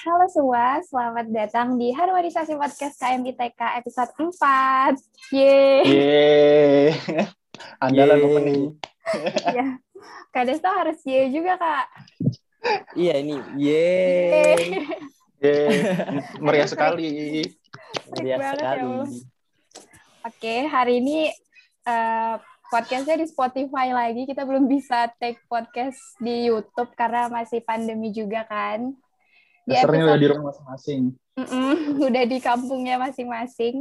Halo semua, selamat datang di Harmonisasi Podcast KMITK episode 4. Yeay. Yeay. Andalan Yeay. opening. ya. Kak Desta harus yeay juga, Kak. Iya ini, yeay, Yeay. Meriah sekali. banget meriah ya sekali. Allah. Oke, hari ini eh, podcastnya di Spotify lagi. Kita belum bisa take podcast di YouTube karena masih pandemi juga kan. Dasarnya udah di rumah masing-masing. Udah di kampungnya masing-masing.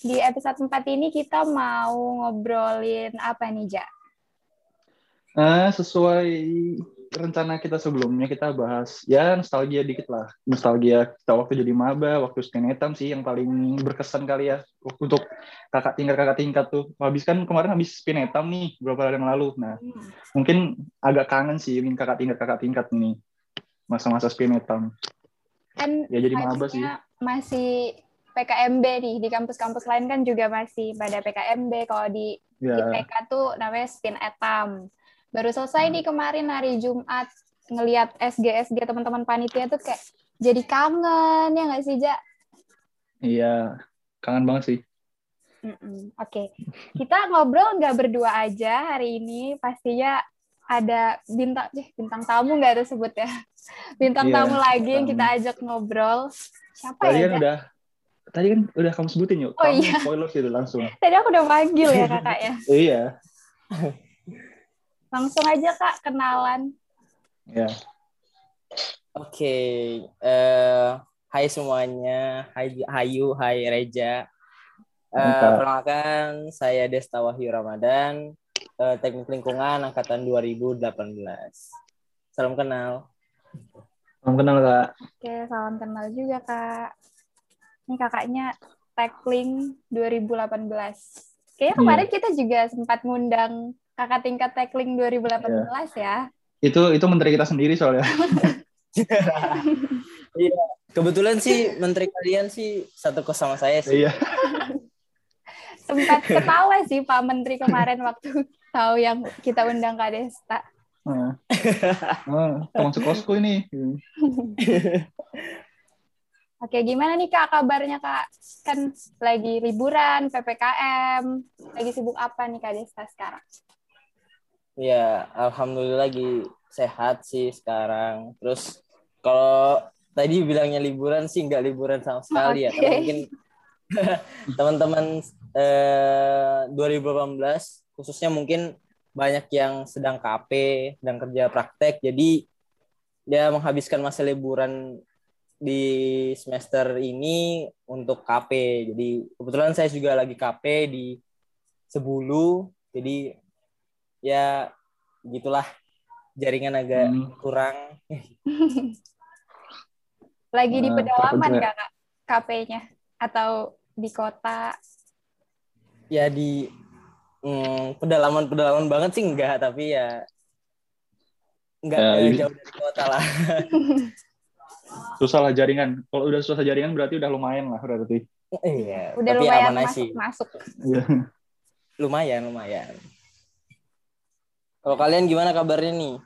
Di episode 4 ini kita mau ngobrolin apa nih, Ja? Nah, sesuai rencana kita sebelumnya kita bahas ya nostalgia dikit lah. Nostalgia kita waktu jadi maba, waktu skenetam sih yang paling berkesan kali ya untuk kakak tingkat kakak tingkat tuh. Habis kan kemarin habis spinetam nih beberapa hari yang lalu. Nah, mungkin agak kangen sih ingin kakak tingkat kakak tingkat ini masa-masa spinetam. Kan Ya jadi maba sih. masih PKMB nih, di kampus-kampus lain kan juga masih pada PKMB. Kalau di Ya. IPK tuh namanya spin etam. Baru selesai Hmm. nih kemarin hari Jumat ngelihat SG-SG teman-teman panitia tuh kayak jadi kangen ya nggak sih, Ja? Iya, kangen banget sih. Mm-mm. Oke, kita ngobrol nggak berdua aja hari ini. Pastinya ada bintang, eh, bintang tamu nggak tuh sebut ya? Bintang Iya, tamu lagi yang kita ajak ngobrol. Siapa Tadi ya? kan udah tadi kan udah kamu sebutin yuk. Oh, kamu iya. spoiler gitu langsung. Tadi aku udah manggil ya kakak ya. iya. Langsung aja kak kenalan. Ya. Oke, eh, hai semuanya, hai Hayu, hai Reja. Eh, Mantap. perkenalkan, saya Desta Wahyu Ramadan, eh, Teknik Lingkungan Angkatan 2018. Salam kenal. Salam kenal kak. Oke, salam kenal juga kak. Ini kakaknya Tackling 2018. Kayaknya kemarin kita juga sempat ngundang kakak tingkat Tackling 2018 ya. Itu itu menteri kita sendiri soalnya. Kebetulan sih menteri kalian sih satu kos sama saya sih. iya. Sempat ketawa sih Pak Menteri kemarin waktu tahu yang kita undang Kak Desta. Nah. Nah, teman sekosku ini. Oke, gimana nih Kak kabarnya Kak? Kan lagi liburan, PPKM. Lagi sibuk apa nih Kak Desta sekarang? Ya, alhamdulillah lagi sehat sih sekarang. Terus kalau tadi bilangnya liburan sih nggak liburan sama sekali ya. Oke. Karena mungkin teman-teman eh, 2018 khususnya mungkin banyak yang sedang KP, sedang kerja praktek. Jadi dia menghabiskan masa liburan di semester ini untuk KP. Jadi kebetulan saya juga lagi KP di Sebulu. Jadi ya gitulah jaringan agak Hmm. kurang Lagi di Ah, pedalaman. Kak KP-nya? Atau di kota? ya di hmm, pedalaman-pedalaman banget sih enggak tapi ya enggak ini- jauh dari kota lah Susah lah jaringan. Kalau udah susah jaringan berarti udah lumayan lah berarti. iya Udah tapi lumayan aman aja sih masuk-masuk. Iya. lumayan lumayan kalau kalian gimana kabarnya nih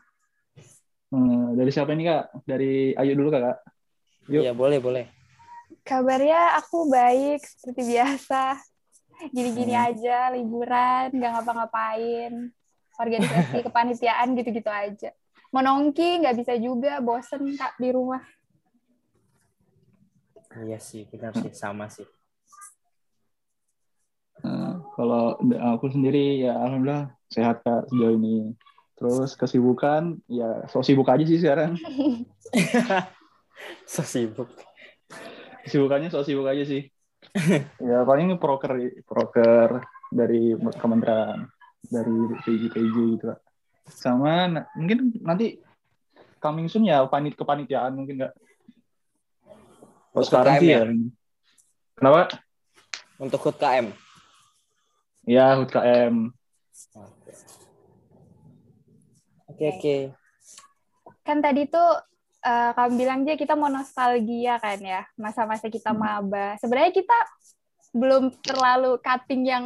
Hmm, dari siapa ini kak? Dari Ayu dulu kak. Yuk. ya boleh boleh Kabarnya aku baik seperti biasa. Gini-gini Hmm. aja, liburan, nggak ngapa-ngapain. Organisasi kepanitiaan gitu-gitu aja. Mau nongki nggak bisa juga, bosen kak di rumah. iya sih benar sih sama sih Nah, kalau aku sendiri ya alhamdulillah sehat kak sejauh ini. Terus kesibukan ya so sibuk aja sih sekarang. so sibuk Kesibukannya so sibuk aja sih. Ya paling proker proker dari kementerian dari PJ PJ gitu Kak. Sama mungkin nanti coming soon ya panit kepanitiaan mungkin nggak. Untuk sekarang KM sih ya? ya. Kenapa? untuk HUT KM Ya HUT KM. oke oke Kan tadi tuh eh, kamu bilang aja kita mau nostalgia kan ya, masa-masa kita Hmm. maba. Sebenarnya kita belum terlalu cutting yang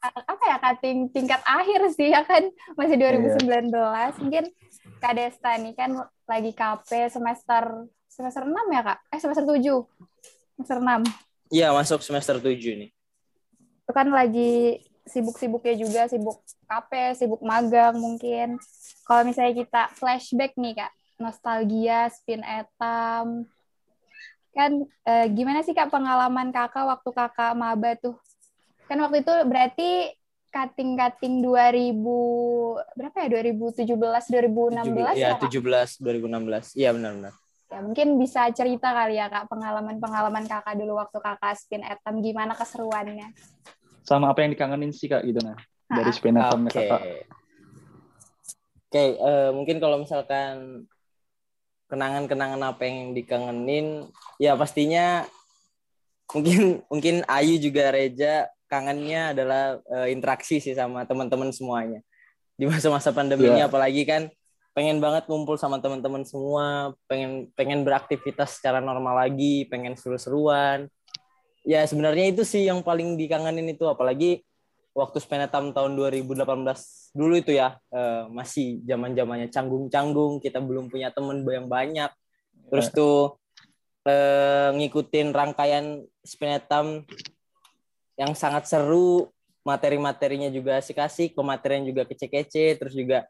eh, apa ya cutting tingkat akhir sih ya kan masih Iya. 2019 mungkin Kak Desta nih kan lagi KP semester semester 6 ya kak? Eh semester 7. Semester 6. Iya, masuk semester 7 nih. Itu kan lagi sibuk-sibuknya juga, sibuk KP, sibuk magang mungkin. Kalau misalnya kita flashback nih kak, nostalgia, spin etam, kan eh, gimana sih kak pengalaman kakak waktu kakak maba tuh? Kan waktu itu berarti cutting-cutting 2000 berapa ya 2017 2016 Iya, ya kak? 17 2016. Iya, benar-benar. Ya, mungkin bisa cerita kali ya kak pengalaman-pengalaman kakak dulu waktu kakak spin etam gimana keseruannya? Sama apa yang dikangenin sih kak gitu nah dari Ah, spin Oke. atomnya kakak. Oke, eh, mungkin kalau misalkan kenangan-kenangan apa yang dikangenin, ya pastinya mungkin mungkin Ayu juga Reja kangennya adalah eh, interaksi sih sama teman-teman semuanya. Di masa-masa pandemi ini Iya. apalagi kan pengen banget kumpul sama teman-teman semua, pengen pengen beraktivitas secara normal lagi, pengen seru-seruan. Ya sebenarnya itu sih yang paling dikangenin itu apalagi waktu Spenetam tahun 2018 dulu itu ya eh, masih zaman zamannya canggung-canggung kita belum punya temen yang banyak. Terus tuh eh, ngikutin rangkaian Spenetam yang sangat seru materi-materinya juga asik-asik pematerian juga kece-kece terus juga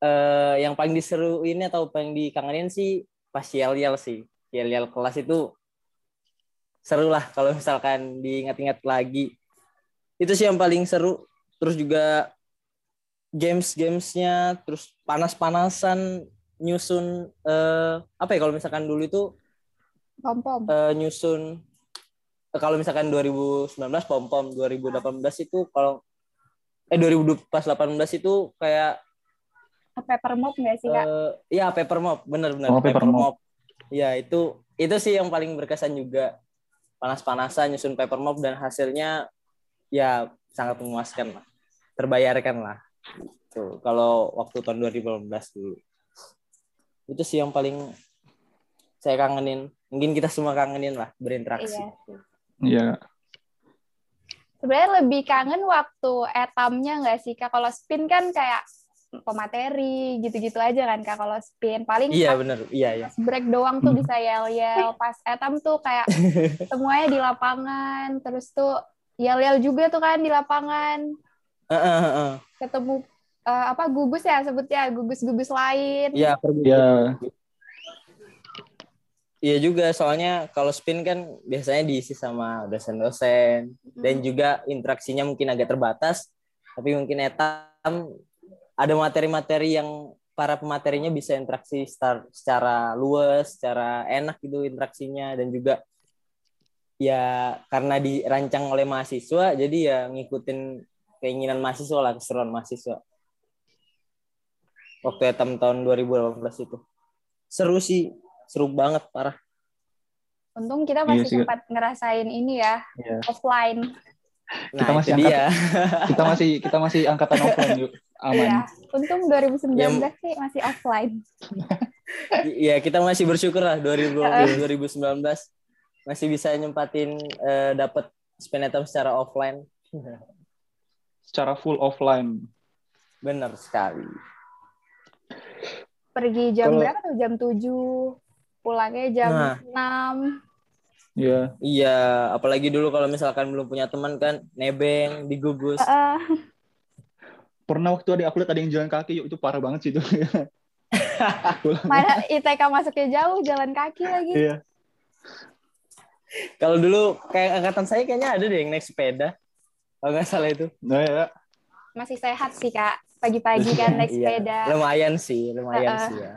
eh, yang paling diseruin atau paling dikangenin sih pas yel-yel sih. Yel-yel kelas itu seru lah kalau misalkan diingat-ingat lagi itu sih yang paling seru terus juga games gamesnya terus panas-panasan nyusun eh, apa ya kalau misalkan dulu itu Pom pom. eh, nyusun eh, kalau misalkan 2019 pom pom 2018 itu kalau eh 2018 itu kayak Paper mop nggak sih kak? eh ya paper mop bener bener Oh, paper mop. ya itu itu sih yang paling berkesan juga panas-panasan nyusun paper mop dan hasilnya ya sangat memuaskan lah terbayarkan lah tuh kalau waktu tahun 2018 dulu itu sih yang paling saya kangenin mungkin kita semua kangenin lah berinteraksi Iya. Iya. Sebenarnya lebih kangen waktu etamnya nggak sih kak? Kalau spin kan kayak pemateri gitu-gitu aja kan kak. Kalau spin paling iya pas bener iya iya break doang tuh bisa yel-yel. Pas etam tuh kayak semuanya di lapangan. Terus tuh yel-yel juga tuh kan di lapangan. Heeh, heeh, heeh. Ketemu eh, apa gugus ya sebutnya gugus-gugus lain. iya pergi Iya. Iya juga, soalnya kalau spin kan biasanya diisi sama dosen-dosen dan Hmm. juga interaksinya mungkin agak terbatas, tapi mungkin etam ada materi-materi yang para pematerinya bisa interaksi secara luas, secara enak gitu interaksinya dan juga ya karena dirancang oleh mahasiswa jadi ya ngikutin keinginan mahasiswa lah keseruan mahasiswa. Waktu etam tahun 2018 itu. Seru sih, seru banget parah. Untung kita Iya masih sih, Kak. sempat ngerasain ini ya Iya. offline. Nah, Kita masih itu dia. Kita masih kita masih angkatan offline yuk. Aman. Iya. Untung 2019 Ya, sih masih offline. Iya, kita masih bersyukur lah 2020 2019 masih bisa nyempatin eh, dapat Spenetam secara offline. Secara full offline. Benar sekali. Pergi jam Kalau- berapa tuh? Jam 7. Pulangnya jam Nah. 6. Iya. Iya, apalagi dulu kalau misalkan belum punya teman kan nebeng, digugus. Heeh. Pernah waktu ada aku lihat ada yang jalan kaki yuk itu parah banget sih itu. mana ITK masuknya jauh, jalan kaki lagi. Iya. Kalau dulu kayak angkatan saya kayaknya ada deh yang naik sepeda. Kalau nggak salah itu. Nah ya. Masih sehat sih, Kak. Pagi-pagi kan naik Iya, sepeda. Lumayan sih, lumayan Uh-uh. sih ya.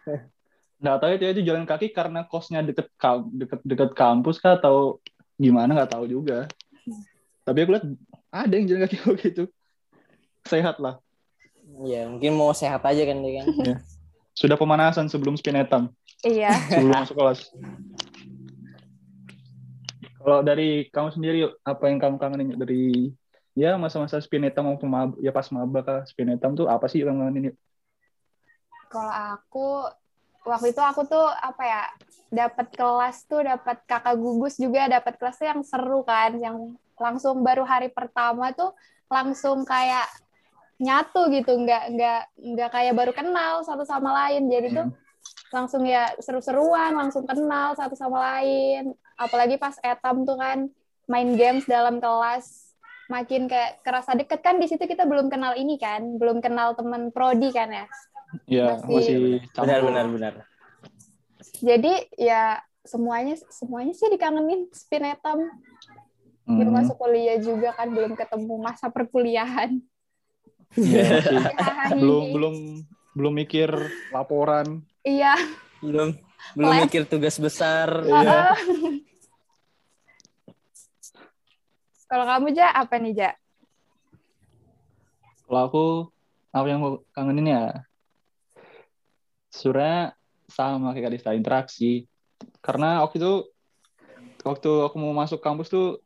Nggak tahu itu itu jalan kaki karena kosnya deket deket deket kampus kah atau gimana nggak tahu juga. Tapi aku lihat ada yang jalan kaki begitu. Sehat lah. Iya, mungkin mau sehat aja kan dia kan. Sudah pemanasan sebelum spinetam, Iya. sebelum masuk kelas. Kalau dari kamu sendiri apa yang kamu kangenin dari ya masa-masa spinetam maupun mab, ya pas maba kah spinetam tuh apa sih yang kangenin? Kalau aku waktu itu aku tuh apa ya? dapat kelas tuh dapat kakak gugus juga dapat kelas tuh yang seru kan yang langsung baru hari pertama tuh langsung kayak nyatu gitu nggak nggak nggak kayak baru kenal satu sama lain jadi tuh langsung ya seru-seruan, langsung kenal satu sama lain. Apalagi pas etam tuh kan main games dalam kelas makin kayak kerasa deket kan di situ kita belum kenal ini kan, belum kenal teman prodi kan ya. Iya, Masih- masih Benar benar benar. Jadi ya semuanya semuanya sih dikangenin spin etam. Belum Hmm, masuk kuliah juga kan belum ketemu masa perkuliahan. iya, masih Hahaha. belum belum belum mikir laporan. Iya. Belum belum Les. mikir tugas besar. Heeh. Kalau kamu Ja, apa nih Ja? Kalau aku apa yang mau kangenin ya? Sebenarnya sama kayak Kadista interaksi. Karena waktu itu waktu aku mau masuk kampus tuh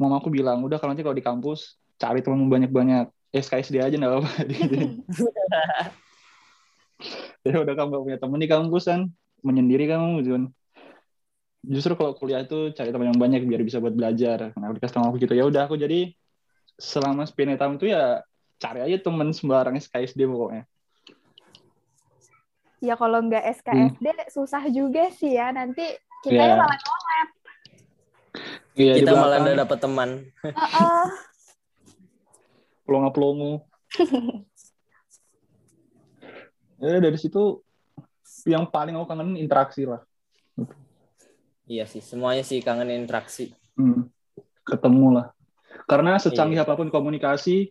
mama aku bilang udah kalau nanti kalau di kampus cari teman banyak-banyak. SKSD aja nggak apa-apa. Ya udah kamu gak punya temen di kampus kan? Menyendiri kamu gitu kan justru kalau kuliah itu cari teman yang banyak biar bisa buat belajar nah dikasih sama aku gitu ya udah aku jadi selama spin etam itu ya cari aja temen sembarang SKSD pokoknya Ya kalau nggak SKSD susah juga sih ya. Nanti kita ya Iya. malah Iya, Kita malah udah dapat teman. Heeh. pelongo-pelongo. ya dari situ yang paling aku kangen interaksi lah. Iya sih, semuanya sih kangen interaksi. Hmm, ketemu lah. Karena secanggih Iya. apa pun komunikasi,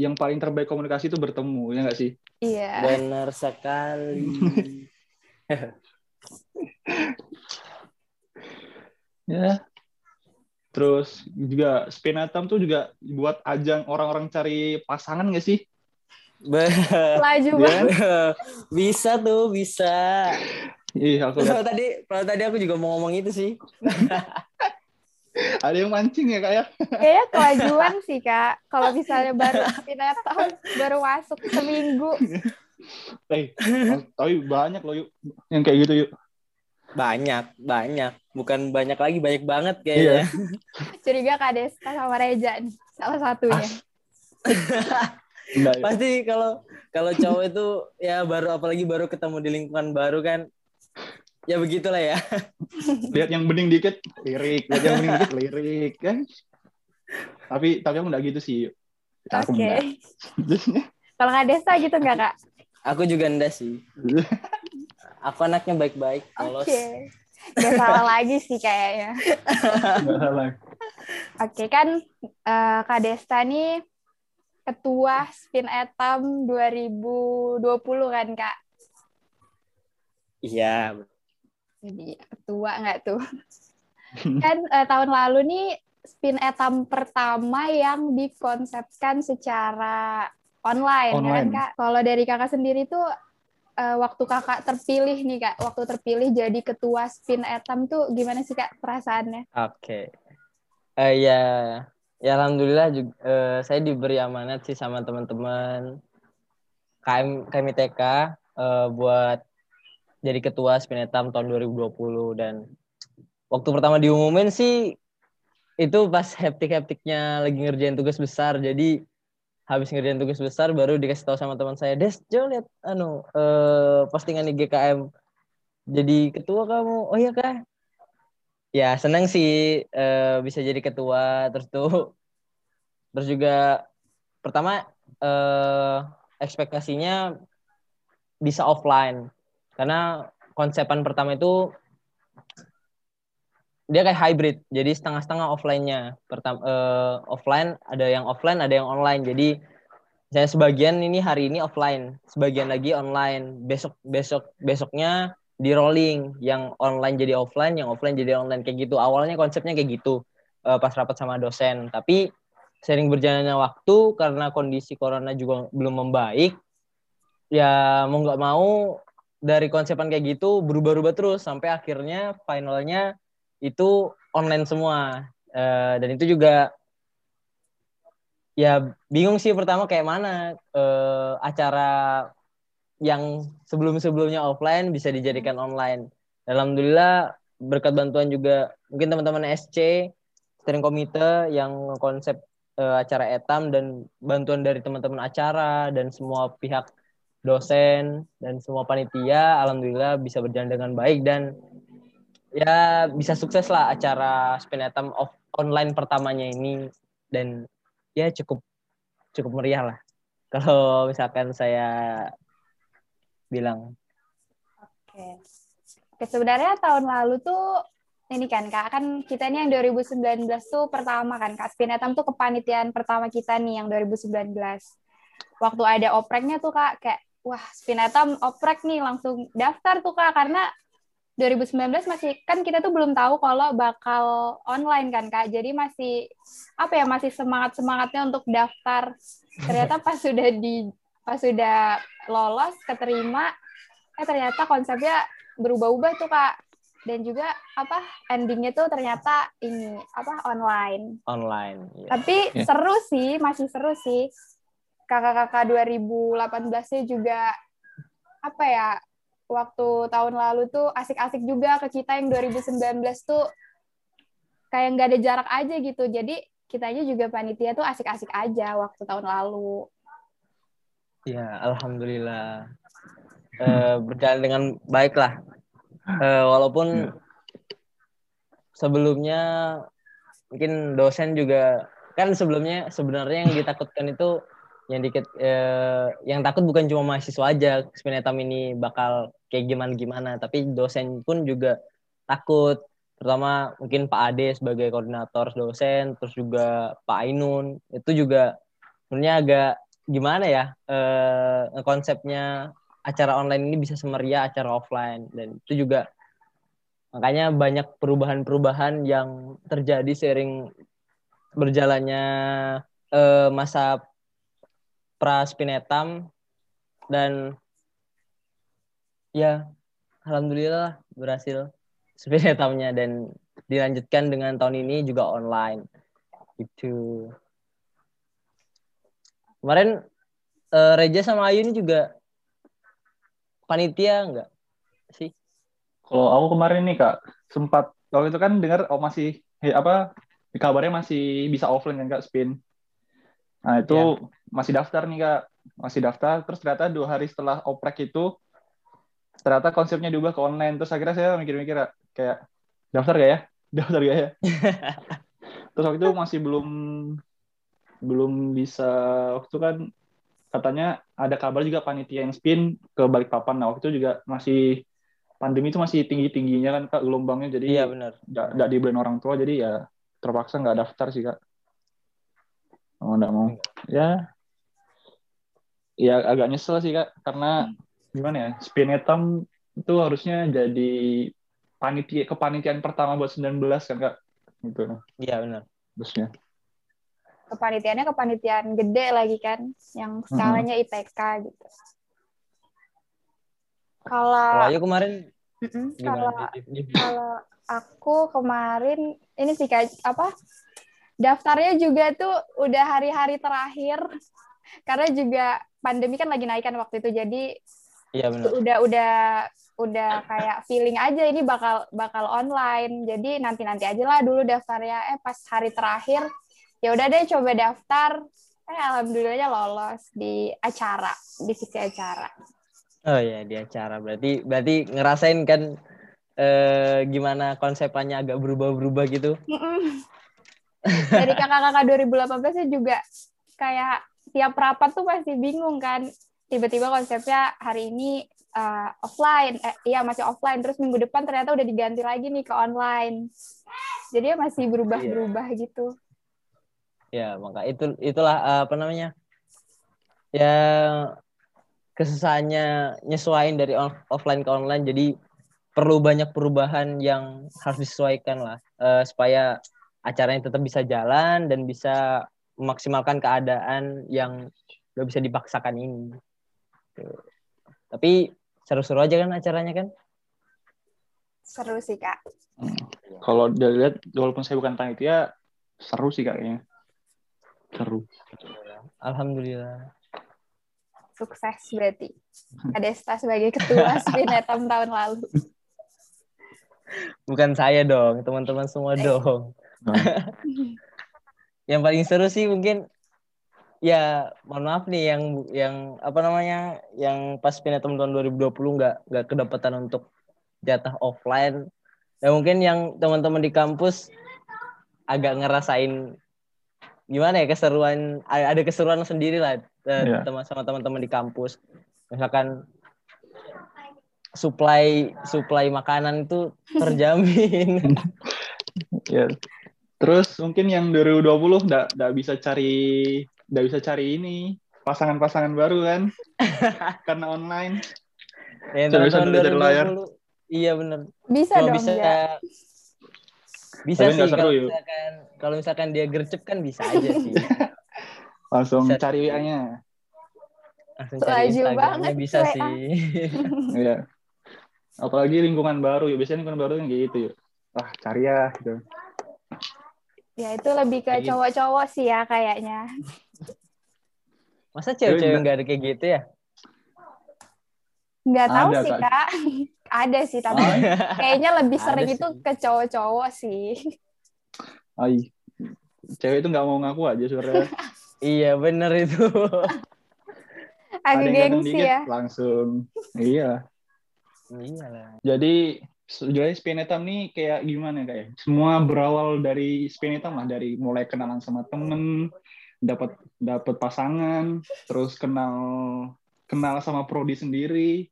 yang paling terbaik komunikasi itu bertemu, ya nggak sih? Iya. Benar sekali. Ya. Terus juga Spinatam tuh juga buat ajang orang-orang cari pasangan nggak sih? Be- Laju Iya. banget. bisa tuh, bisa. Iya, aku Kalau tadi, kalau tadi aku juga mau ngomong itu sih. ada yang mancing ya kak ya? Kayaknya kelajuan sih kak. Kalau misalnya baru Spinatom baru masuk seminggu. Eh, tapi banyak loh yuk yang kayak gitu yuk. Banyak, banyak. Bukan banyak lagi, banyak banget Iya. kayaknya. Curiga Kak Desta sama Reja nih. Salah satunya. Enggak, ya. Pasti kalau kalau cowok itu ya baru apalagi baru ketemu di lingkungan baru kan. Ya begitulah ya. lihat yang bening dikit lirik, lihat yang bening dikit lirik kan. Tapi tapi aku enggak gitu sih. Aku Oke. enggak. Kalau Kak Desta gitu nggak Kak? Aku juga enggak sih. Aku anaknya baik-baik, Oke. polos. Gak salah lagi sih kayaknya. Enggak salah. Oke kan eh, Kak Desta nih ketua Spin Etam 2020 kan Kak? Iya. Jadi ketua nggak tuh? kan eh, tahun lalu nih Spin Etam pertama yang dikonsepkan secara online, ya kan Online. Kak? Kalau dari Kakak sendiri tuh eh, waktu Kakak terpilih nih Kak, waktu terpilih jadi ketua Spin Etam tuh gimana sih Kak perasaannya? Oke. Eh ya, ya alhamdulillah juga eh, saya diberi amanat sih sama teman-teman KM KMITK eh, buat jadi ketua Spinetam tahun 2020 dan waktu pertama diumumin sih itu pas hektik-hektiknya lagi ngerjain tugas besar. Jadi habis ngerjain tugas besar baru dikasih tahu sama teman saya Des Jo lihat anu eh, postingan di GKM jadi ketua kamu. Oh iya kak. Ya seneng sih eh, bisa jadi ketua. Terus tuh terus juga pertama eh, ekspektasinya bisa offline karena konsepan pertama itu dia kayak hybrid. Jadi setengah-setengah offline-nya. Pertama eh, offline ada yang offline ada yang online. Jadi saya sebagian ini hari ini offline sebagian lagi online. Besok besok besoknya di rolling. Yang online jadi offline yang offline jadi online. Kayak gitu. Awalnya konsepnya kayak gitu. Eh, pas rapat sama dosen. Tapi sering berjalannya waktu karena kondisi corona juga belum membaik ya mau nggak mau dari konsepan kayak gitu berubah-ubah terus sampai akhirnya finalnya itu online semua Eh, dan itu juga ya bingung sih pertama kayak mana eh, acara yang sebelum-sebelumnya offline bisa dijadikan online. Alhamdulillah berkat bantuan juga mungkin teman-teman SC steering komite yang konsep eh, acara etam dan bantuan dari teman-teman acara dan semua pihak dosen dan semua panitia alhamdulillah bisa berjalan dengan baik dan ya bisa sukses lah acara Spinetam of online pertamanya ini dan ya cukup cukup meriah lah kalau misalkan saya bilang. Oke. Oke, sebenarnya tahun lalu tuh ini kan Kak, kan kita ini yang 2019 tuh pertama kan Kak, Spinetam tuh kepanitiaan pertama kita nih yang 2019. Waktu ada opreknya tuh Kak, kayak wah Spinetam oprek nih langsung daftar tuh Kak, karena 2019 masih kan kita tuh belum tahu kalau bakal online kan Kak. Jadi masih apa ya masih semangat-semangatnya untuk daftar. Ternyata pas sudah di pas sudah lolos keterima eh ternyata konsepnya berubah-ubah tuh Kak dan juga apa endingnya tuh ternyata ini apa online. Online. Yeah. Tapi yeah. seru sih, masih seru sih. Kakak-kakak 2018-nya juga apa ya? Waktu tahun lalu tuh asik-asik juga ke kita yang 2019 tuh kayak nggak ada jarak aja gitu. Jadi kitanya juga panitia tuh asik-asik aja waktu tahun lalu. Ya, alhamdulillah. Uh, berjalan dengan baik lah uh, walaupun yeah. sebelumnya mungkin dosen juga kan sebelumnya sebenarnya yang ditakutkan itu yang dikit eh, yang takut bukan cuma mahasiswa aja Spinetam ini bakal kayak gimana gimana. Tapi dosen pun juga takut. Terutama mungkin Pak Ade sebagai koordinator dosen terus juga Pak Ainun. Itu juga sebenarnya agak gimana ya eh, konsepnya acara online ini bisa semeriah acara offline. Dan itu juga makanya banyak perubahan-perubahan yang terjadi sering berjalannya eh, masa praspinetam dan ya alhamdulillah berhasil spinetamnya dan dilanjutkan dengan tahun ini juga online itu kemarin eh, Reja sama Ayu ini juga panitia enggak sih? Kalau aku kemarin nih kak sempat kalau itu kan dengar oh masih hey, apa kabarnya masih bisa offline kan spin. Nah itu yeah. masih daftar nih kak masih daftar terus ternyata dua hari setelah oprek itu ternyata konsepnya diubah ke online terus akhirnya saya mikir-mikir kayak daftar gak ya daftar gak ya terus waktu itu masih belum belum bisa waktu kan katanya ada kabar juga panitia yang spin ke Balikpapan. Nah, waktu itu juga masih pandemi itu masih tinggi-tingginya kan Kak gelombangnya jadi Iya, benar. Enggak dibeliin orang tua jadi ya terpaksa nggak daftar sih Kak. Mau enggak mau. Ya. Ya agak nyesel sih Kak karena gimana ya? Spinetam itu harusnya jadi panitia kepanitiaan pertama buat 19 kan Kak. Gitu. Iya, benar. Harusnya kepanitiaannya kepanitiaan gede lagi kan yang skalanya ITK gitu kalau Ayo kemarin kalau kalau aku kemarin ini sih kayak apa daftarnya juga tuh udah hari-hari terakhir. Karena juga pandemi kan lagi naik kan waktu itu. Jadi iya benar. udah udah udah kayak feeling aja ini bakal bakal online. Jadi nanti nanti aja lah dulu daftarnya. Eh pas hari terakhir ya udah deh coba daftar. Eh alhamdulillahnya lolos di acara di sisi acara. Oh ya di acara. Berarti berarti ngerasain kan eh, gimana konsepannya agak berubah-berubah gitu dari kakak-kakak 2018 nya juga kayak tiap rapat tuh pasti bingung kan. Tiba-tiba konsepnya hari ini uh, offline eh, iya masih offline. Terus minggu depan ternyata udah diganti lagi nih ke online. Jadi ya masih berubah-berubah yeah. gitu. Ya maka itu itulah uh, apa namanya ya kesusahannya nyesuaiin dari on, offline ke online. Jadi perlu banyak perubahan yang harus disesuaikan lah uh, supaya acaranya tetap bisa jalan dan bisa memaksimalkan keadaan yang gak bisa dipaksakan ini. Tuh. Tapi seru-seru aja kan acaranya kan? Seru sih kak. Hmm. Kalau dilihat walaupun saya bukan panitia seru sih kayaknya. Seru. Alhamdulillah. Sukses berarti. Adesta sebagai ketua Spinetam tahun lalu. Bukan saya dong, teman-teman semua eh. dong. yang paling seru sih mungkin ya mohon maaf nih yang yang apa namanya yang pas Pinetum tahun 2020 nggak nggak kedapatan untuk jatah offline. Ya mungkin yang teman-teman di kampus agak ngerasain gimana ya keseruan ada keseruan sendiri lah yeah. teman sama teman-teman di kampus. Misalkan supply supply makanan itu terjamin. Ya terus mungkin yang 2020 nggak nggak bisa cari nggak bisa cari ini pasangan-pasangan baru kan? Karena online. Ya, bisa dari layar. iya benar bisa Cuma dong bisa ya. bisa Tapi sih kalau misalkan kalau misalkan dia gercep kan bisa aja sih. Langsung bisa cari WA-nya langsung cari Instagramnya bisa WA. sih. Iya. Apalagi lingkungan baru ya biasanya lingkungan baru kan gitu ya wah cari ya gitu ya itu lebih ke cowok-cowok sih ya kayaknya Masa cewek-cewek nggak ada kayak gitu ya? Nggak tahu ada, sih, kan? Kak. ada sih, tapi oh. kayaknya lebih sering itu ke cowok-cowok sih. Ay, cewek itu nggak mau ngaku aja sebenarnya. iya, bener itu. Agak gengsi ya. Langsung. Iya. Iya lah. Jadi jadi Spinetam nih kayak gimana kayak? Ya? Semua berawal dari Spinetam lah, dari mulai kenalan sama temen, dapat dapat pasangan terus kenal kenal sama prodi sendiri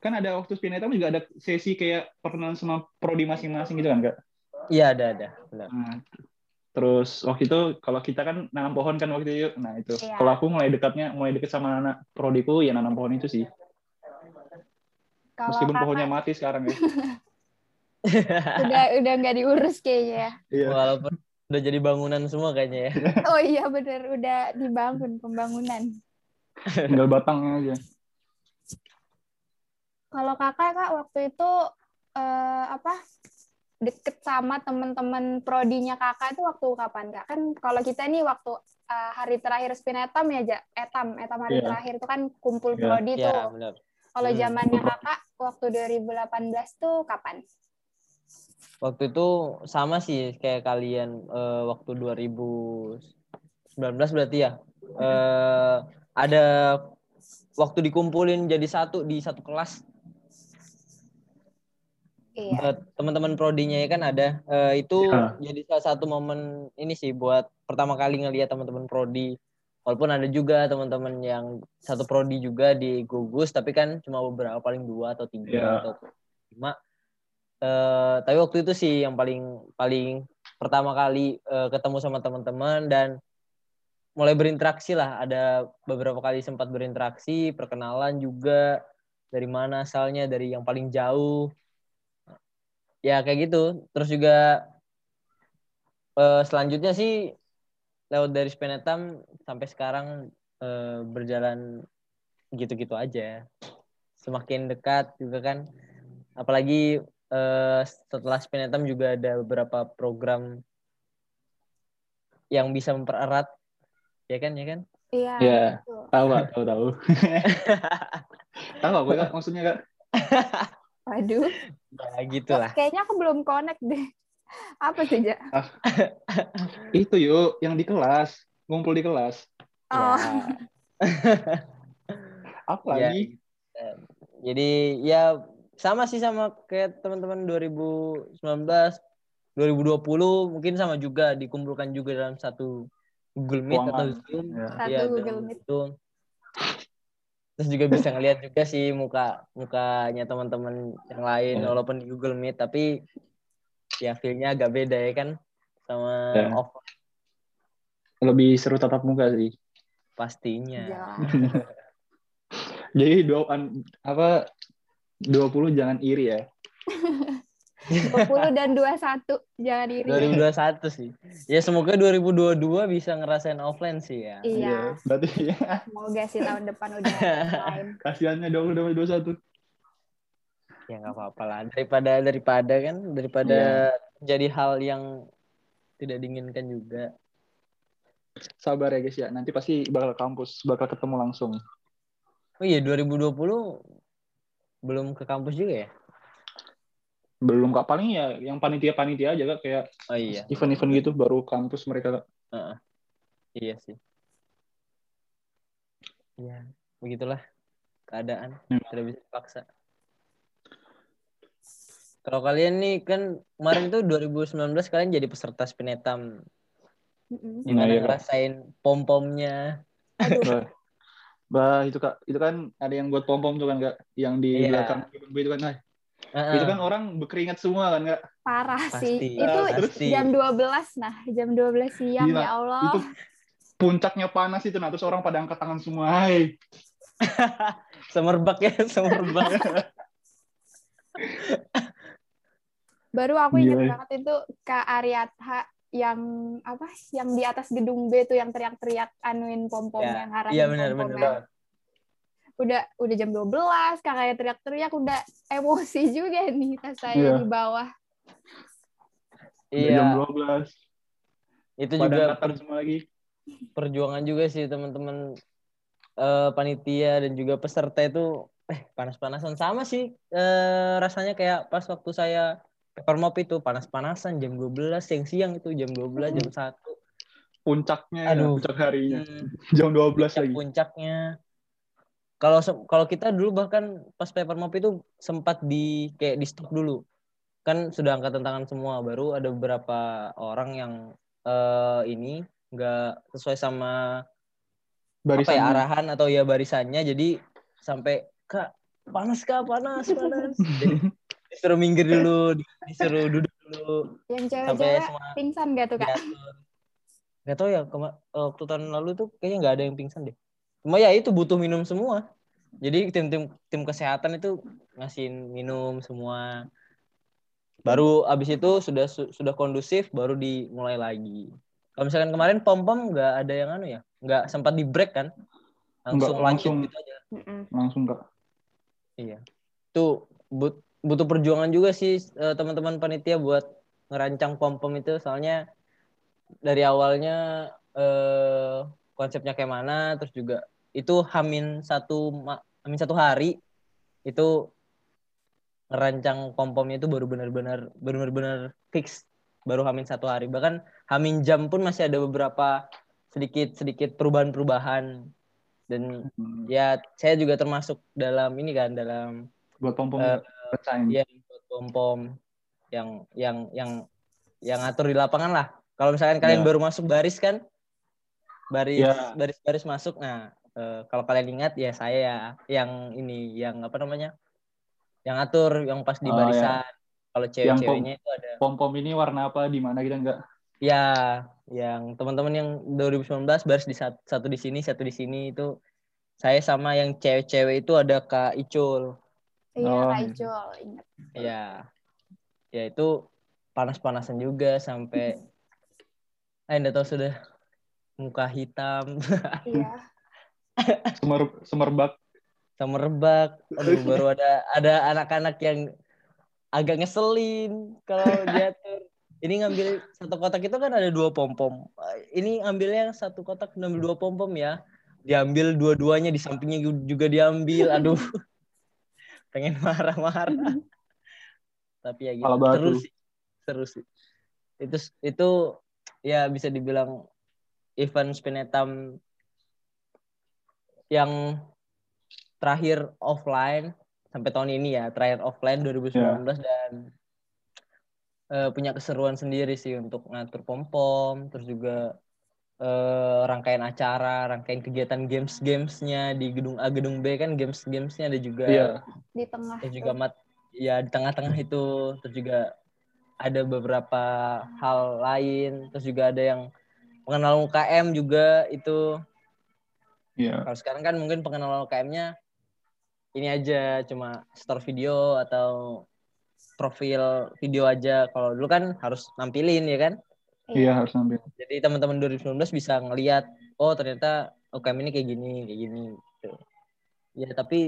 kan ada waktu Spinetta juga ada sesi kayak perkenalan sama prodi masing-masing gitu kan kak iya ada ada Nah, terus waktu itu kalau kita kan nanam pohon kan waktu itu nah itu ya. kalau aku mulai dekatnya mulai deket sama anak prodiku ya nanam pohon itu sih kalau meskipun kakak... pohonnya mati sekarang ya udah udah nggak diurus kayaknya ya. Iya. walaupun Udah jadi bangunan semua kayaknya ya. Oh iya bener, udah dibangun pembangunan. Tinggal batangnya aja. Kalau kakak kak waktu itu uh, apa deket sama teman-teman prodinya kakak itu waktu kapan kak? Kan kalau kita nih waktu uh, hari terakhir spinetam ya, ja, etam, etam hari yeah. terakhir itu kan kumpul yeah. prodi yeah, tuh. Yeah, Kalau hmm. zamannya kakak waktu 2018 tuh kapan? waktu itu sama sih kayak kalian uh, waktu 2019 berarti ya uh, ada waktu dikumpulin jadi satu di satu kelas iya. uh, teman-teman prodinya ya kan ada uh, itu ya. jadi salah satu momen ini sih buat pertama kali ngeliat teman-teman prodi walaupun ada juga teman-teman yang satu prodi juga di gugus tapi kan cuma beberapa paling dua atau tiga ya. atau lima Uh, tapi waktu itu sih yang paling paling pertama kali uh, ketemu sama teman-teman dan mulai berinteraksi lah. Ada beberapa kali sempat berinteraksi, perkenalan juga dari mana asalnya, dari yang paling jauh. Ya kayak gitu. Terus juga uh, selanjutnya sih lewat dari Spenetam sampai sekarang uh, berjalan gitu-gitu aja. Semakin dekat juga kan. Apalagi uh, setelah Spinetam juga ada beberapa program yang bisa mempererat. Ya kan ya kan? Iya ya, tahu tahu tahu. Tahu aku kak maksudnya kak? Waduh. Ya gitulah. Kayaknya aku belum connect deh apa saja ah, itu yuk yang di kelas ngumpul di kelas. Oh. ya. apa lagi? ya, jadi ya sama sih sama kayak teman-teman 2019 2020 mungkin sama juga dikumpulkan juga dalam satu Google Meet atau Zoom. Ya. satu ya, Google Meet. Itu terus juga bisa ngeliat juga sih muka mukanya teman-teman yang lain ya. walaupun di Google Meet tapi ya feelnya agak beda ya kan sama ya. offline lebih seru tatap muka sih pastinya ya. jadi dua apa 20 jangan iri ya. 20 dan 21 jangan iri. 2021 sih. Ya semoga 2022 bisa ngerasain offline sih ya. Iya. iya berarti ya. Semoga sih tahun depan udah offline. Kasiannya 20 21. Ya nggak apa-apa lah daripada daripada kan daripada yeah. jadi hal yang tidak diinginkan juga. Sabar ya guys ya, nanti pasti bakal kampus, bakal ketemu langsung. Oh iya 2020 belum ke kampus juga ya? Belum kak paling ya yang panitia-panitia aja kak kayak oh, iya. event-event gitu baru kampus mereka kak. Uh, iya sih. ya begitulah keadaan Ya. tidak bisa dipaksa kalau kalian nih kan kemarin itu 2019 kalian jadi peserta Spinetam gimana Nah, iya, Kak. ngerasain pom pomnya Bah, itu kak, itu kan ada yang buat pom pom tuh kan kak, yang di Iya. belakang itu kan, nah, itu kan orang berkeringat semua kan kak. Parah Pasti, sih. Itu pasti. jam 12 nah, jam 12 siang Gila, ya Allah. Itu puncaknya panas itu, nah terus orang pada angkat tangan semua, hai. semerbak ya semerbak Baru aku Gila ingat ya. banget itu Kak Aryatha yang apa yang di atas gedung B tuh yang teriak-teriak anuin pom pom Ya, yang ngarahin iya, benar, pom-pomnya. benar. Udah udah jam 12 kakaknya teriak-teriak udah emosi juga nih pas saya Iya. di bawah. Iya Jam 12, itu pada juga angkatan semua lagi. perjuangan juga sih teman-teman eh, panitia dan juga peserta itu eh panas-panasan sama sih eh, rasanya kayak pas waktu saya paper mop itu panas-panasan jam 12 siang-siang itu jam 12 jam 1 Puncaknya, ya, Aduh. puncak harinya. Hmm, Jam 12 puncak- lagi. puncaknya. Kalau kalau kita dulu bahkan pas paper mop itu sempat di kayak di stop dulu. Kan sudah angkatan tangan semua. Baru ada beberapa orang yang eh, ini nggak sesuai sama apa ya arahan atau ya barisannya. Jadi sampai kak panas kak? Panas panas. jadi disuruh minggir dulu di- disuruh duduk dulu Yang sampai cewek-cewek semua pingsan gak tuh kak? diatur nggak tahu ya kema- eh, waktu tahun lalu tuh kayaknya nggak ada yang pingsan deh cuma ya itu butuh minum semua jadi tim tim tim kesehatan itu ngasihin minum semua baru abis itu sudah su- sudah kondusif baru dimulai lagi kalau misalkan kemarin pom pom nggak ada yang anu ya nggak sempat di break kan langsung Nggak, lanjut langsung. gitu aja. Langsung kak. Iya. Itu but- butuh perjuangan juga sih eh, teman-teman panitia buat ngerancang pom-pom itu. Soalnya dari awalnya eh konsepnya kayak mana terus juga itu hamin satu hamin satu hari itu ngerancang pom-pomnya itu baru benar-benar benar-benar fix. Baru hamin satu hari. Bahkan hamin jam pun masih ada beberapa sedikit sedikit perubahan-perubahan. Dan Hmm. ya saya juga termasuk dalam ini kan dalam Buat pom pom Eh, rasain. ya buat pom pom yang yang yang yang ngatur di lapangan lah kalau misalkan kalian Ya. baru masuk baris kan baris Ya. baris baris masuk nah eh, kalau kalian ingat ya saya ya yang ini yang apa namanya yang ngatur yang pas di Oh, ya. barisan kalau Yang pom- cewek-ceweknya itu ada Pom pom ini warna apa di mana kita enggak? ya yang teman-teman yang 2019 baris di satu, satu di sini satu di sini itu saya sama yang cewek-cewek itu ada Kak Icul Iya Oh, Kak iya. Ingat. Ya, ya itu panas-panasan juga sampai, eh enggak tahu sudah muka hitam, Iya. Semer semerbak. sama rebak. Aduh, baru ada ada anak-anak yang agak ngeselin kalau diatur. Ini ngambil satu kotak itu kan ada dua pom pom. Ini ambilnya satu kotak ngambil dua pom pom ya. Diambil dua-duanya di sampingnya juga diambil. Aduh, pengen marah-marah. Tapi ya gitu. Seru sih. Seru sih. Itu itu ya bisa dibilang event Spinetam yang terakhir offline sampai tahun ini ya, terakhir offline 2019 dan eh, punya keseruan sendiri sih untuk ngatur pom-pom, terus juga eh, rangkaian acara, rangkaian kegiatan games-gamesnya di gedung A, gedung B kan games-gamesnya ada juga Iya. Di tengah. Terus juga mat ya di tengah-tengah itu terus juga ada beberapa hal lain terus juga ada yang pengenalan UKM juga itu Iya. kalau sekarang kan mungkin pengenalan UKM-nya ini aja cuma store video atau profil video aja kalau dulu kan harus nampilin ya kan Iya harus ambil. jadi teman-teman 2019 bisa ngelihat oh ternyata UKM ini kayak gini kayak gini gitu. ya tapi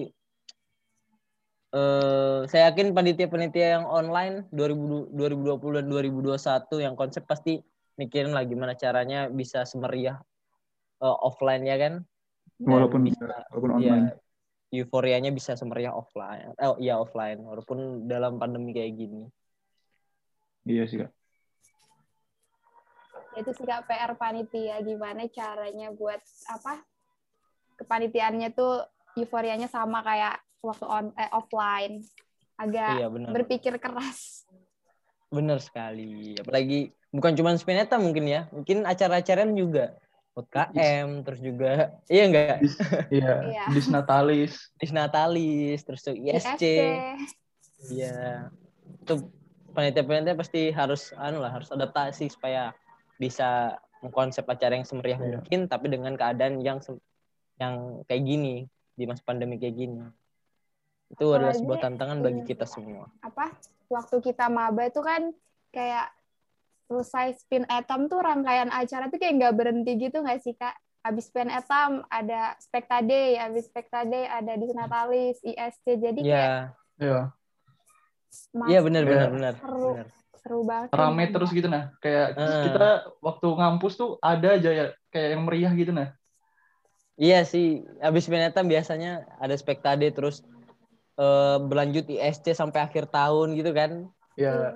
eh saya yakin panitia-panitia yang online 2000 2020 dan 2021 yang konsep pasti mikirin lah gimana caranya bisa semeriah eh, offline ya kan Dan Walaupun bisa walaupun ya online. euforianya bisa semeriah offline oh iya offline walaupun dalam pandemi kayak gini Iya sih kak. Itu sih kak PR panitia gimana caranya buat apa kepanitiaannya tuh euforianya sama kayak waktu on eh, offline. Agak Iya benar. berpikir keras. Bener sekali. Apalagi bukan cuma Spinetta mungkin ya. Mungkin acara-acaraan juga. UKM, terus juga, iya enggak? Dis, iya, Iya. Disnatalis. Disnatalis, terus tuh ISC. ISC. Iya. Itu panitia-panitia pasti harus anu lah, harus adaptasi supaya bisa mengkonsep acara yang semeriah Iya. mungkin tapi dengan keadaan yang yang kayak gini di masa pandemi kayak gini. Itu adalah Apalagi- sebuah tantangan bagi kita semua. apa waktu kita maba itu kan kayak selesai spin atom tuh rangkaian acara tuh kayak nggak berhenti gitu nggak sih kak? Abis spin atom ada spektaday, abis spektaday ada disnatalis, ISC, jadi kayak Iya, Iya. mas- iya benar benar Iya. benar. Seru. benar. Seru banget. Rame terus gitu nah. Kayak Heeh. kita waktu ngampus tuh ada aja ya kayak yang meriah gitu nah. Iya sih, habis Benetam biasanya ada spektade terus eh, berlanjut ISC sampai akhir tahun gitu kan. Ya,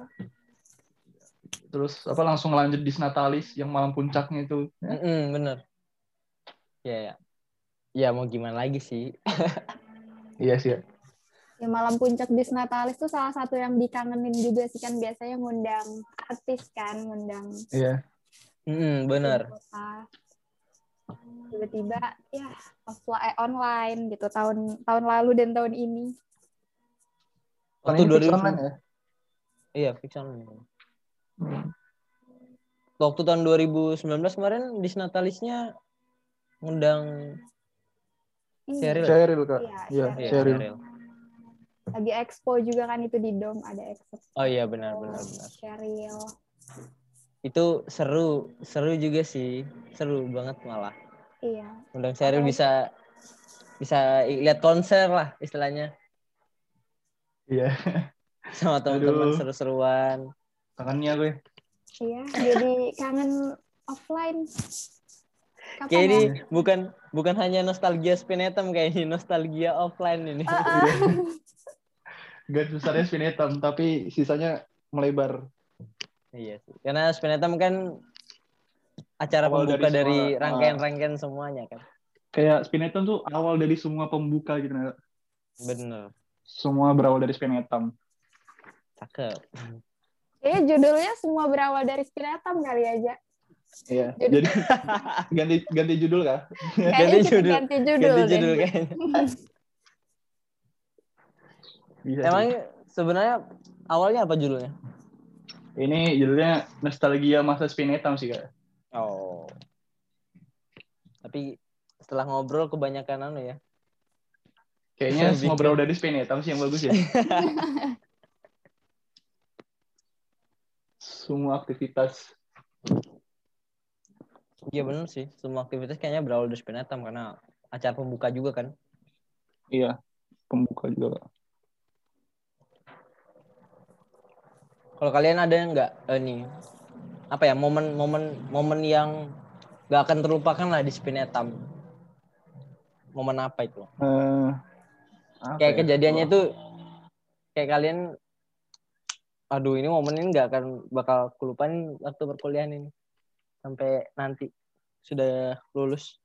terus apa langsung lanjut Disnatalis yang malam puncaknya itu. Ya. Mm-mm, bener. Ya, ya. Ya mau gimana lagi sih. Iya sih. Ya. Ya malam puncak disnatalis tuh salah satu yang dikangenin juga sih kan biasanya ngundang artis kan, ngundang Iya. Mm-mm, bener. kota. Tiba-tiba ya offline eh, online gitu tahun tahun lalu dan tahun ini. Waktu fix 2000 online ya. Iya, fix online. Hmm. Waktu tahun 2019 kemarin Disnatalisnya ngundang Iya. Sheryl. Sheryl kak. Iya, Iya, Iya. Sheryl. Lagi expo juga kan itu di Dom ada expo. Oh iya benar benar benar. Sheryl. Itu seru, seru juga sih. Seru banget malah. Iya. Undang Sheryl Apalagi- bisa bisa lihat konser lah istilahnya Iya. sama teman-teman seru-seruan. Kangennya gue. Iya, jadi kangen offline. Kapan Kayak ini ya? bukan bukan hanya nostalgia Spinetum kayak ini nostalgia offline ini. Garis besarnya spin hitam, tapi sisanya melebar. iya sih. Karena Spinetum kan acara Awal pembuka dari dari semua, rangkaian-rangkaian semuanya kan. Kayak spin hitam tuh awal dari semua pembuka gitu. Nah. Bener. Semua berawal dari spin hitam. Cakep. Kayaknya judulnya semua berawal dari Spinatam kali aja. Iya. Jadi- Jadi ganti ganti judul kak. Kayaknya kita judul. ganti judul, Ganti deh. judul kayaknya. Bisa Emang sih. sebenarnya awalnya apa judulnya? Ini judulnya nostalgia masa spin hitam sih kak. Oh. Tapi setelah ngobrol kebanyakan anu ya. Kayaknya berawal dari spin hitam sih yang bagus ya. semua aktivitas. Iya bener sih. Semua aktivitas kayaknya berawal dari Spinetam karena acara pembuka juga kan. Iya. Pembuka juga Kalau kalian ada nggak eh, nih apa ya momen-momen momen yang nggak akan terlupakan lah di Spinetam? Momen apa itu? Eh, apa Kayak ya? kejadiannya itu kayak kalian aduh ini momen ini nggak akan bakal kelupaan waktu perkuliahan ini sampai nanti sudah lulus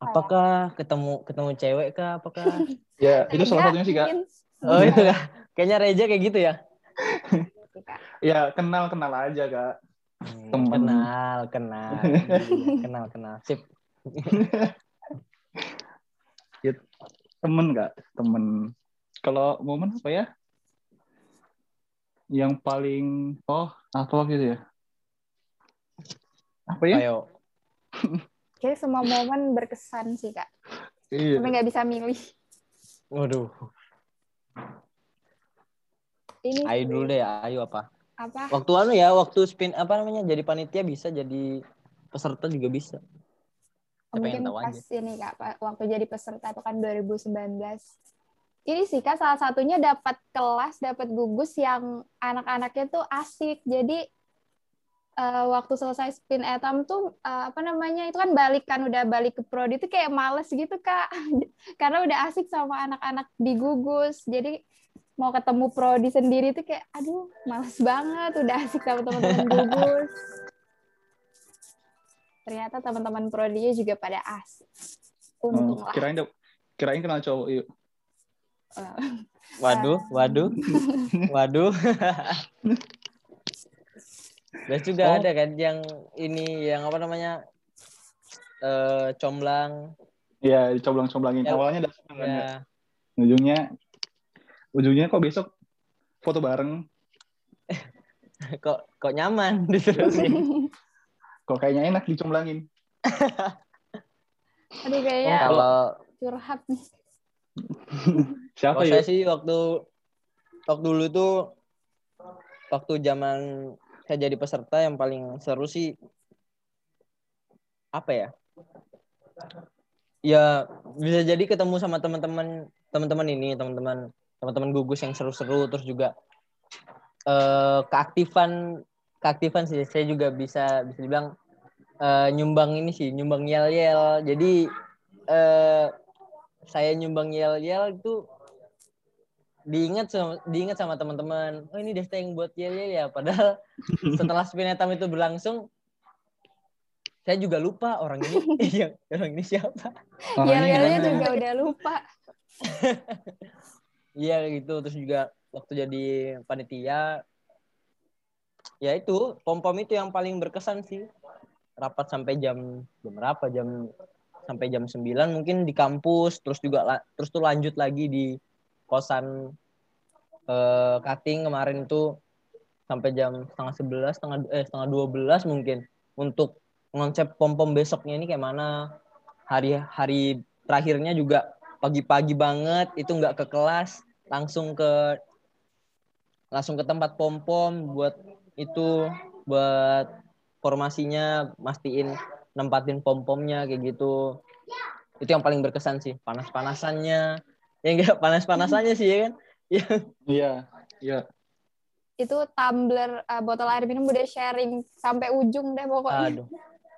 apakah ketemu ketemu cewek kah apakah Ya, itu salah satunya sih kak. oh itu kah kayaknya Reja kayak gitu ya Kak. Ya kenal kenal aja kak. Hmm, Temen. kenal kenal kenal kenal sip Temen kak, temen. Kalau momen apa ya? Yang paling oh apa waktu itu ya? Apa ya? ayo Kayaknya semua momen berkesan sih kak. Iya. Tapi nggak bisa milih. waduh Ini ayo dulu deh ayo apa apa? waktu anu ya waktu spin apa namanya jadi panitia bisa jadi peserta juga bisa. Saya pengen mungkin tahu pas aja. ini kak waktu jadi peserta itu kan 2019 ini sih kak salah satunya dapat kelas dapat gugus yang anak-anaknya tuh asik. Jadi eh, waktu selesai spin etam tuh eh, apa namanya itu kan balik kan udah balik ke prodi itu kayak males gitu kak. Karena udah asik sama anak-anak di gugus. Jadi mau ketemu prodi sendiri tuh kayak aduh males banget udah asik sama teman-teman gugus ternyata teman-teman prodinya juga pada asik untung lah kirain kirain kenal cowok yuk. Eh, Waduh, waduh, waduh. Terus juga Oh. ada kan yang ini yang apa namanya eh comblang Iya, dicoblang-coblangin. Ya, Awalnya dasar kan ya. ya Ujungnya ujungnya kok besok foto bareng. kok kok nyaman diterusin. Kok kayaknya enak dicomblangin. aduh kayaknya Kalau curhat Siapa kalau ya? saya sih waktu waktu dulu tuh waktu zaman saya jadi peserta yang paling seru sih apa ya? Ya bisa jadi ketemu sama teman-teman teman-teman ini, teman-teman teman-teman gugus yang seru-seru terus juga eh keaktifan keaktifan sih saya juga bisa bisa dibilang eh, nyumbang ini sih, nyumbang yel-yel. Jadi eh saya nyumbang yel-yel itu diingat sama diingat sama teman-teman oh ini Desta yang buat yel yel ya padahal setelah spinetam itu berlangsung saya juga lupa orang ini yang orang ini siapa Orang ini yel-yelnya gimana? juga udah lupa iya gitu. Terus juga waktu jadi panitia ya itu pom pom itu yang paling berkesan sih. Rapat sampai jam jam berapa? Jam sampai jam 9 mungkin di kampus. Terus juga terus tuh lanjut lagi di kosan eh, cutting kemarin itu sampai jam setengah sebelas setengah eh setengah dua belas mungkin untuk konsep pom pom besoknya ini kayak mana. Hari hari terakhirnya juga pagi-pagi banget itu nggak ke kelas langsung ke langsung ke tempat pom pom buat itu buat formasinya mastiin nempatin pom pomnya kayak gitu. Itu yang paling berkesan sih panas panasannya ya enggak panas panasannya sih ya kan? Iya, iya. itu tumbler uh, botol air minum udah sharing sampai ujung deh pokoknya. Aduh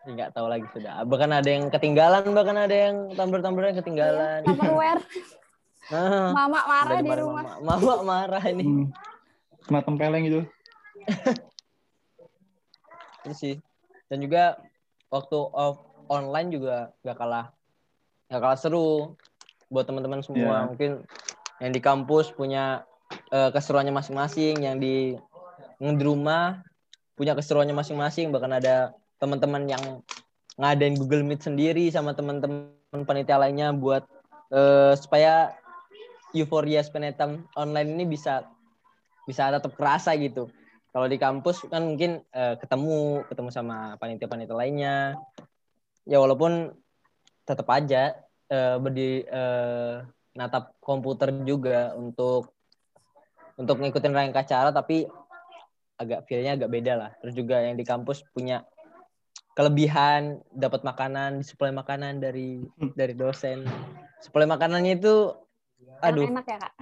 nggak tahu lagi sudah. Bahkan ada yang ketinggalan bahkan ada yang tumbler tumblernya ketinggalan Tupperware Ah, mama marah udah di rumah. Mama, mama marah ini. Hmm. Kena tempeleng gitu. itu sih. Dan juga waktu off online juga gak kalah gak kalah seru buat teman-teman semua. Iya. mungkin yang di kampus punya eh, keseruannya masing-masing yang di yang di rumah punya keseruannya masing-masing. Bahkan ada teman-teman yang ngadain Google Meet sendiri sama teman-teman panitia lainnya buat eh, supaya euforia Spenetam online ini bisa bisa tetap kerasa gitu. Kalau di kampus kan mungkin eh, ketemu ketemu sama panitia-panitia lainnya. Ya walaupun tetap aja eh, berdi eh, natap komputer juga untuk untuk ngikutin rangka acara tapi agak feelnya agak beda lah. Terus juga yang di kampus punya kelebihan dapat makanan disuplai makanan dari dari dosen. Suplai makanannya itu aduh. enak ya kak?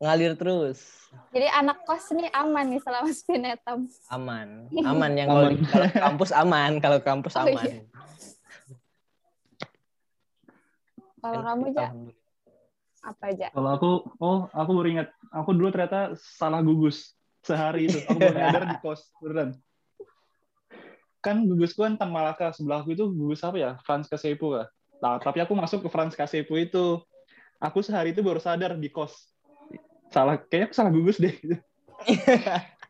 Ngalir terus. Jadi anak kos nih aman nih selama spinetam aman. Aman yang kalau Aman. kalau kampus aman kalau kampus Oh, aman. iya. kalau kamu aja Alhamdulillah. apa aja Kalau aku, oh aku baru ingat, aku dulu ternyata salah gugus sehari itu. Aku baru nyadar di kos, beneran. Kan gugusku kan Tan Malaka, sebelahku itu gugus apa ya? Franz Kasepu kah? Nah, tapi aku masuk ke Franz Kasepu itu. Aku sehari itu baru sadar di kos. Salah, kayaknya aku salah gugus deh.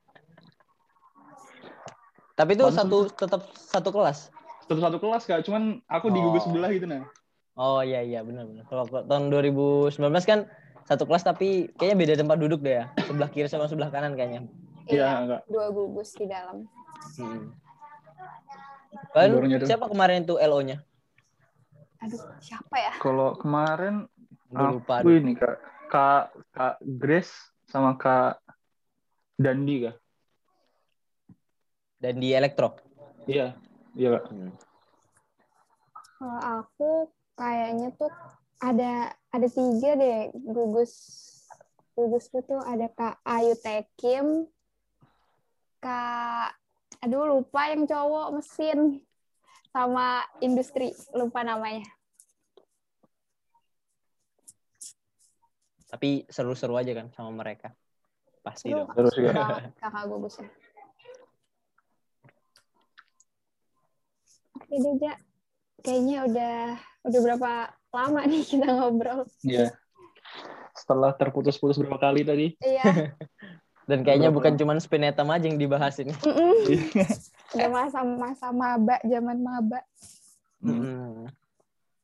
tapi itu satu tetap satu kelas Satu-satu kelas kak, cuman aku di gugus Oh. sebelah gitu nah. oh iya iya benar benar kalau tahun 2019 kan satu kelas tapi kayaknya beda tempat duduk deh ya sebelah kiri sama sebelah kanan kayaknya Iya, iya enggak. dua gugus di dalam hmm. Kan siapa kemarin tuh LO-nya? aduh siapa ya Kalau kemarin Udah lupa. aku ini kak, kak, kak Grace sama kak Dandi kak. Dan di elektro. Iya, iya kak. Hmm. kalau aku kayaknya tuh ada ada tiga deh gugus gugusku tuh ada kak Ayu Tekim kak aduh lupa yang cowok mesin sama industri lupa namanya Tapi seru-seru aja kan sama mereka. Pasti Seru, dong. Terus juga. kakak gugusnya oke deh Ja kayaknya udah Udah berapa lama nih kita ngobrol? Iya. Setelah terputus-putus berapa kali tadi? Iya. Dan kayaknya Berapa? bukan cuma Spinetam aja yang dibahas ini. Mm-mm. Udah masa-masa maba, zaman maba. Mm-mm.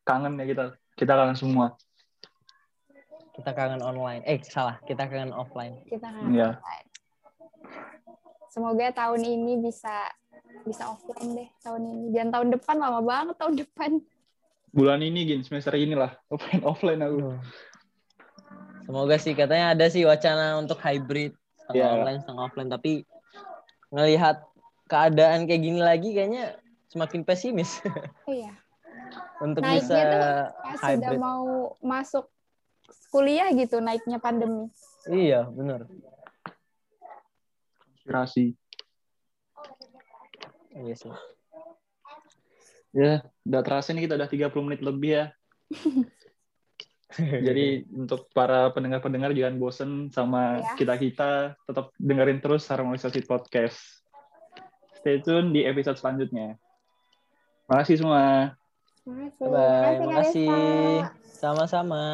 Kangen ya kita. Kita kangen semua. Kita kangen online. Eh, salah. Kita kangen offline. Kita kan Iya. offline. Semoga tahun ini bisa bisa offline deh tahun ini. Jangan tahun depan lama banget tahun depan. Bulan ini gin semester inilah offline offline aku. Semoga sih katanya ada sih wacana untuk hybrid setengah Iya. online setengah offline tapi ngelihat keadaan kayak gini lagi kayaknya semakin pesimis Iya. untuk Naiknya bisa tuh Pas sudah mau masuk kuliah gitu naiknya pandemi. Iya, benar. Inspirasi. Iya sih. Ya, udah terasa nih kita udah 30 menit lebih ya. Jadi untuk para pendengar-pendengar jangan bosen sama Ya. kita-kita, tetap dengerin terus Harmonisasi Podcast. Stay tune di episode selanjutnya. Makasih semua. Makasih. Bye, Makasih, Kak makasih. Desta. Sama-sama.